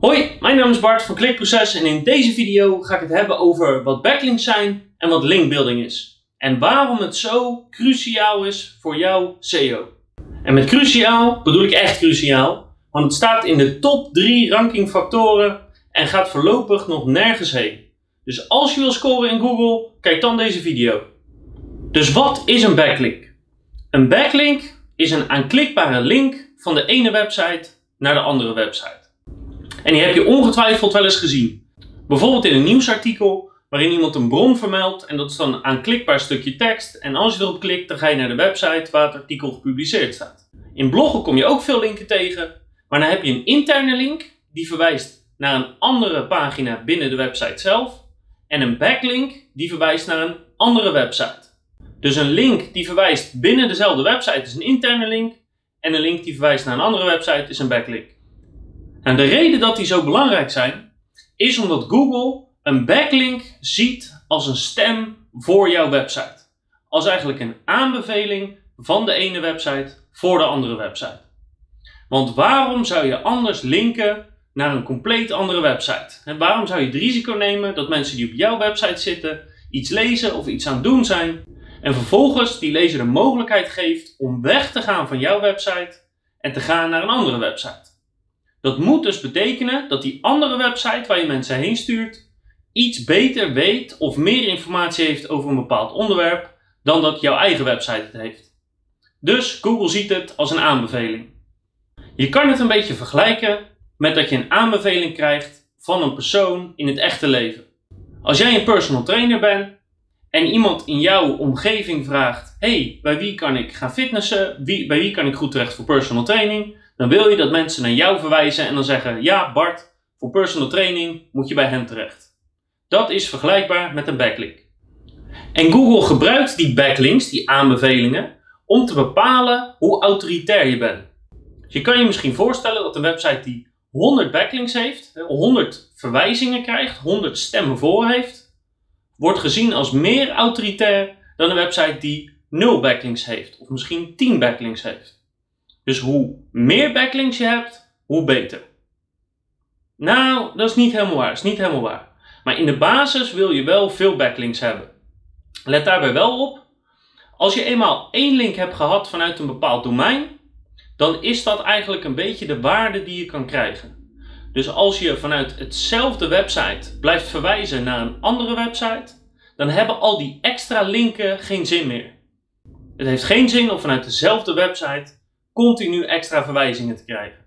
Hoi, mijn naam is Bart van Klikproces en in deze video ga ik het hebben over wat backlinks zijn en wat linkbuilding is. En waarom het zo cruciaal is voor jouw SEO. En met cruciaal bedoel ik echt cruciaal, want het staat in de top 3 rankingfactoren en gaat voorlopig nog nergens heen. Dus als je wil scoren in Google, kijk dan deze video. Dus wat is een backlink? Een backlink is een aanklikbare link van de ene website naar de andere website. En die heb je ongetwijfeld wel eens gezien. Bijvoorbeeld in een nieuwsartikel waarin iemand een bron vermeldt en dat is dan een aanklikbaar stukje tekst. En als je erop klikt, dan ga je naar de website waar het artikel gepubliceerd staat. In bloggen kom je ook veel linken tegen, maar dan heb je een interne link die verwijst naar een andere pagina binnen de website zelf en een backlink die verwijst naar een andere website. Dus een link die verwijst binnen dezelfde website is een interne link en een link die verwijst naar een andere website is een backlink. En de reden dat die zo belangrijk zijn, is omdat Google een backlink ziet als een stem voor jouw website. Als eigenlijk een aanbeveling van de ene website voor de andere website. Want waarom zou je anders linken naar een compleet andere website? En waarom zou je het risico nemen dat mensen die op jouw website zitten iets lezen of iets aan het doen zijn en vervolgens die lezer de mogelijkheid geeft om weg te gaan van jouw website en te gaan naar een andere website? Dat moet dus betekenen dat die andere website waar je mensen heen stuurt iets beter weet of meer informatie heeft over een bepaald onderwerp dan dat jouw eigen website het heeft. Dus Google ziet het als een aanbeveling. Je kan het een beetje vergelijken met dat je een aanbeveling krijgt van een persoon in het echte leven. Als jij een personal trainer bent en iemand in jouw omgeving vraagt: hey, bij wie kan ik gaan fitnessen? Wie, bij wie kan ik goed terecht voor personal training? Dan wil je dat mensen naar jou verwijzen en dan zeggen: Ja, Bart, voor personal training moet je bij hen terecht. Dat is vergelijkbaar met een backlink. En Google gebruikt die backlinks, die aanbevelingen, om te bepalen hoe autoritair je bent. Dus je kan je misschien voorstellen dat een website die 100 backlinks heeft, 100 verwijzingen krijgt, 100 stemmen voor heeft, wordt gezien als meer autoritair dan een website die 0 backlinks heeft, of misschien 10 backlinks heeft. Dus hoe meer backlinks je hebt, hoe beter. Nou, dat is niet helemaal waar. is niet helemaal waar. Maar in de basis wil je wel veel backlinks hebben. Let daarbij wel op. Als je eenmaal één link hebt gehad vanuit een bepaald domein, dan is dat eigenlijk een beetje de waarde die je kan krijgen. Dus als je vanuit hetzelfde website blijft verwijzen naar een andere website, dan hebben al die extra linken geen zin meer. Het heeft geen zin om vanuit dezelfde website continu extra verwijzingen te krijgen.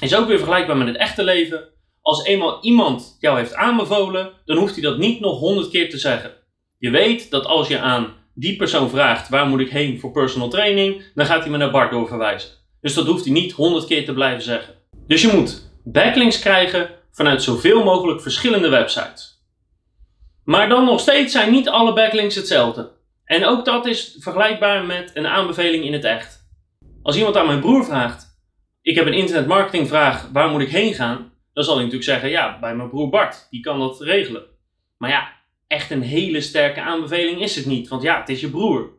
Is ook weer vergelijkbaar met het echte leven. Als eenmaal iemand jou heeft aanbevolen, dan hoeft hij dat niet nog honderd keer te zeggen. Je weet dat als je aan die persoon vraagt waar moet ik heen voor personal training, dan gaat hij me naar Bart doorverwijzen. Dus dat hoeft hij niet honderd keer te blijven zeggen. Dus je moet backlinks krijgen vanuit zoveel mogelijk verschillende websites. Maar dan nog steeds zijn niet alle backlinks hetzelfde. En ook dat is vergelijkbaar met een aanbeveling in het echt. Als iemand aan mijn broer vraagt, ik heb een internetmarketingvraag, waar moet ik heen gaan? Dan zal hij natuurlijk zeggen, ja, bij mijn broer Bart, die kan dat regelen. Maar ja, echt een hele sterke aanbeveling is het niet, want ja, het is je broer.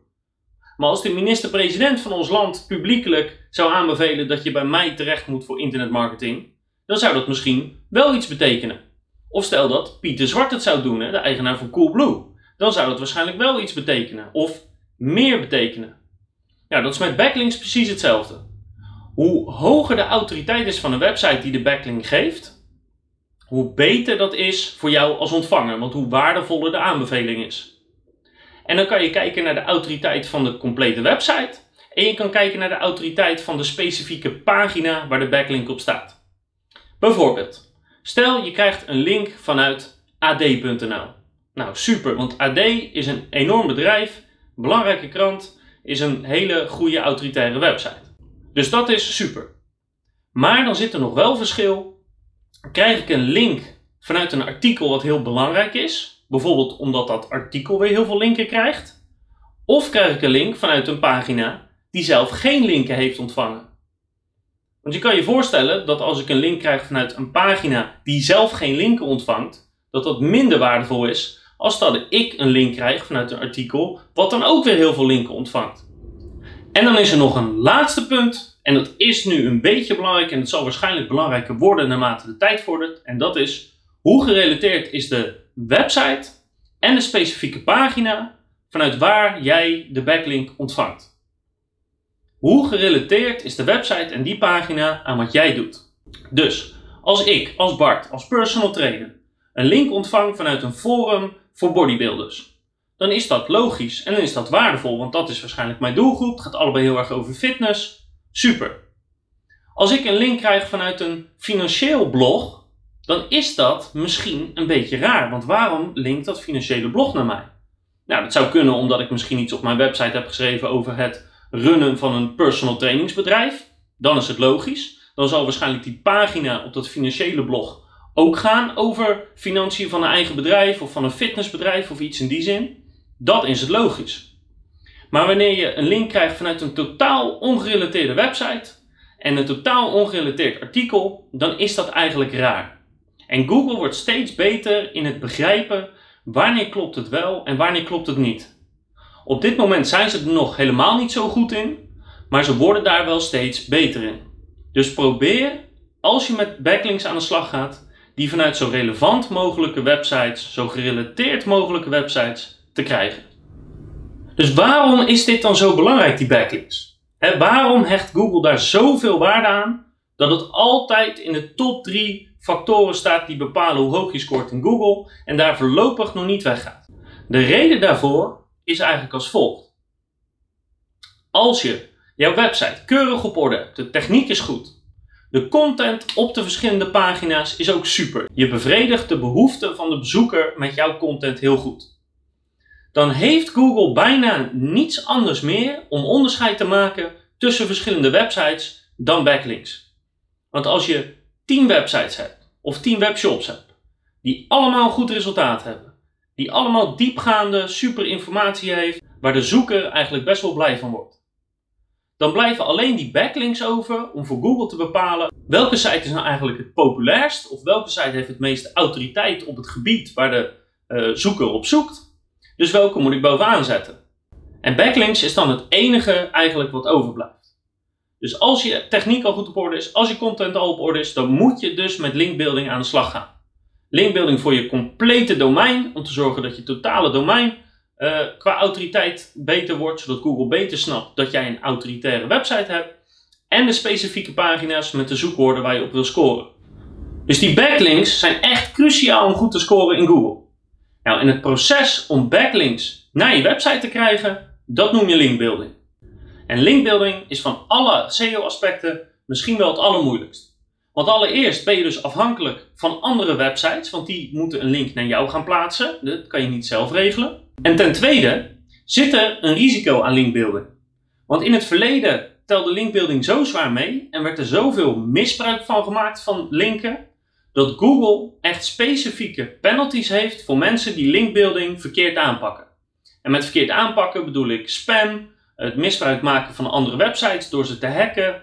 Maar als de minister-president van ons land publiekelijk zou aanbevelen dat je bij mij terecht moet voor internetmarketing, dan zou dat misschien wel iets betekenen. Of stel dat Pieter Zwart het zou doen, de eigenaar van Coolblue, dan zou dat waarschijnlijk wel iets betekenen. Of meer betekenen. Ja, dat is met backlinks precies hetzelfde. Hoe hoger de autoriteit is van een website die de backlink geeft, hoe beter dat is voor jou als ontvanger, want hoe waardevoller de aanbeveling is. En dan kan je kijken naar de autoriteit van de complete website en je kan kijken naar de autoriteit van de specifieke pagina waar de backlink op staat. Bijvoorbeeld, stel je krijgt een link vanuit ad.nl. Nou super, want AD is een enorm bedrijf, belangrijke krant is een hele goede autoritaire website. Dus dat is super. Maar dan zit er nog wel verschil. Krijg ik een link vanuit een artikel wat heel belangrijk is, bijvoorbeeld omdat dat artikel weer heel veel linken krijgt, of krijg ik een link vanuit een pagina die zelf geen linken heeft ontvangen. Want je kan je voorstellen dat als ik een link krijg vanuit een pagina die zelf geen linken ontvangt, dat dat minder waardevol is als dat ik een link krijg vanuit een artikel wat dan ook weer heel veel linken ontvangt. En dan is er nog een laatste punt En dat is nu een beetje belangrijk en het zal waarschijnlijk belangrijker worden naarmate de tijd vordert. En dat is hoe gerelateerd is de website en de specifieke pagina vanuit waar jij de backlink ontvangt. Hoe gerelateerd is de website en die pagina aan wat jij doet? Dus als ik, als Bart, als personal trainer, een link ontvang vanuit een forum voor bodybuilders, dan is dat logisch en dan is dat waardevol, want dat is waarschijnlijk mijn doelgroep. Het gaat allebei heel erg over fitness. Super. Als ik een link krijg vanuit een financieel blog, dan is dat misschien een beetje raar. Want waarom linkt dat financiële blog naar mij? Nou, dat zou kunnen omdat ik misschien iets op mijn website heb geschreven over het runnen van een personal trainingsbedrijf. Dan is het logisch. Dan zal waarschijnlijk die pagina op dat financiële blog ook gaan over financiën van een eigen bedrijf of van een fitnessbedrijf of iets in die zin. Dat is het logisch. Maar wanneer je een link krijgt vanuit een totaal ongerelateerde website en een totaal ongerelateerd artikel, dan is dat eigenlijk raar. En Google wordt steeds beter in het begrijpen wanneer klopt het wel en wanneer klopt het niet. Op dit moment zijn ze er nog helemaal niet zo goed in, maar ze worden daar wel steeds beter in. Dus probeer, als je met backlinks aan de slag gaat, die vanuit zo relevant mogelijke websites, zo gerelateerd mogelijke websites te krijgen. Dus waarom is dit dan zo belangrijk, die backlinks? waarom hecht Google daar zoveel waarde aan dat het altijd in de top 3 factoren staat die bepalen hoe hoog je scoort in Google en daar voorlopig nog niet weggaat? De reden daarvoor is eigenlijk als volgt. Als je jouw website keurig op orde hebt, de techniek is goed, de content op de verschillende pagina's is ook super. Je bevredigt de behoeften van de bezoeker met jouw content heel goed. Dan heeft Google bijna niets anders meer om onderscheid te maken tussen verschillende websites dan backlinks. Want als je 10 websites hebt of 10 webshops hebt die allemaal goed resultaat hebben, die allemaal diepgaande super informatie heeft, waar de zoeker eigenlijk best wel blij van wordt dan blijven alleen die backlinks over om voor Google te bepalen welke site is nou eigenlijk het populairst of welke site heeft het meeste autoriteit op het gebied waar de uh, zoeker op zoekt. Dus welke moet ik bovenaan zetten? En backlinks is dan het enige eigenlijk wat overblijft. Dus als je techniek al goed op orde is, als je content al op orde is, dan moet je dus met linkbuilding aan de slag gaan. Linkbuilding voor je complete domein, om te zorgen dat je totale domein uh, qua autoriteit beter wordt, zodat Google beter snapt dat jij een autoritaire website hebt. En de specifieke pagina's met de zoekwoorden waar je op wil scoren. Dus die backlinks zijn echt cruciaal om goed te scoren in Google. Nou, en het proces om backlinks naar je website te krijgen, dat noem je linkbuilding. En linkbuilding is van alle SEO-aspecten misschien wel het allermoeilijkst. Want allereerst ben je dus afhankelijk van andere websites, want die moeten een link naar jou gaan plaatsen. Dat kan je niet zelf regelen. En ten tweede zit er een risico aan linkbuilding. Want in het verleden telde linkbuilding zo zwaar mee en werd er zoveel misbruik van gemaakt van linken, dat Google echt specifieke penalties heeft voor mensen die linkbuilding verkeerd aanpakken. En met verkeerd aanpakken bedoel ik spam, het misbruik maken van andere websites door ze te hacken,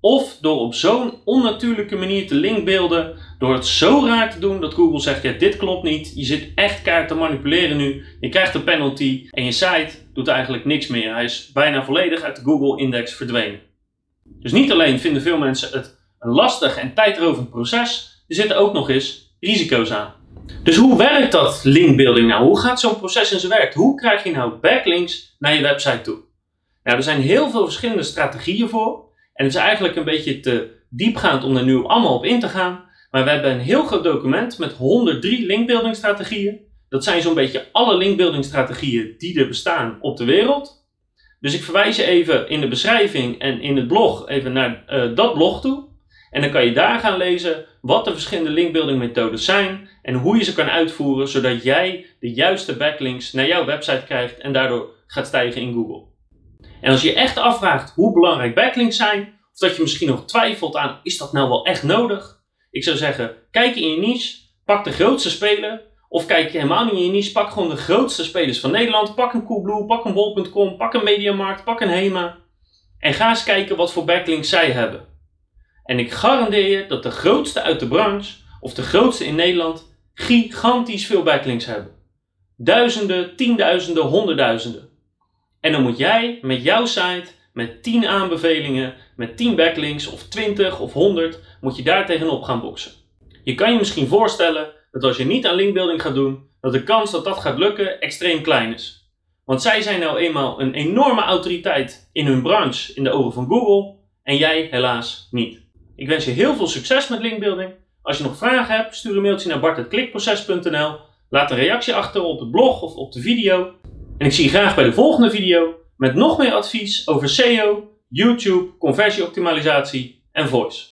of door op zo'n onnatuurlijke manier te linkbeelden, door het zo raar te doen dat Google zegt: ja, dit klopt niet, je zit echt kaart te manipuleren nu, je krijgt een penalty en je site doet eigenlijk niks meer. Hij is bijna volledig uit de Google-index verdwenen. Dus niet alleen vinden veel mensen het een lastig en tijdrovend proces, er zitten ook nog eens risico's aan. Dus hoe werkt dat linkbuilding nou? Hoe gaat zo'n proces in zijn werk? Hoe krijg je nou backlinks naar je website toe? Nou, er zijn heel veel verschillende strategieën voor. En het is eigenlijk een beetje te diepgaand om er nu allemaal op in te gaan. Maar we hebben een heel groot document met 103 linkbuilding strategieën. Dat zijn zo'n beetje alle linkbuilding strategieën die er bestaan op de wereld. Dus ik verwijs je even in de beschrijving en in het blog even naar uh, dat blog toe. En dan kan je daar gaan lezen wat de verschillende linkbuilding methodes zijn en hoe je ze kan uitvoeren zodat jij de juiste backlinks naar jouw website krijgt en daardoor gaat stijgen in Google. En als je echt afvraagt hoe belangrijk backlinks zijn, of dat je misschien nog twijfelt aan is dat nou wel echt nodig? Ik zou zeggen, kijk in je niche, pak de grootste speler. Of kijk je helemaal niet in je niche, pak gewoon de grootste spelers van Nederland. Pak een Coolblue, pak een Bol.com, pak een Mediamarkt, pak een Hema. En ga eens kijken wat voor backlinks zij hebben. En ik garandeer je dat de grootste uit de branche, of de grootste in Nederland, gigantisch veel backlinks hebben. Duizenden, tienduizenden, honderdduizenden. En dan moet jij met jouw site, met 10 aanbevelingen, met 10 backlinks of 20 of 100 moet je daar tegenop gaan boksen. Je kan je misschien voorstellen dat als je niet aan linkbuilding gaat doen, dat de kans dat dat gaat lukken extreem klein is. Want zij zijn nou eenmaal een enorme autoriteit in hun branche in de ogen van Google en jij helaas niet. Ik wens je heel veel succes met linkbuilding. Als je nog vragen hebt, stuur een mailtje naar bart.klikproces.nl. Laat een reactie achter op het blog of op de video. En ik zie je graag bij de volgende video met nog meer advies over SEO, YouTube, conversieoptimalisatie en voice.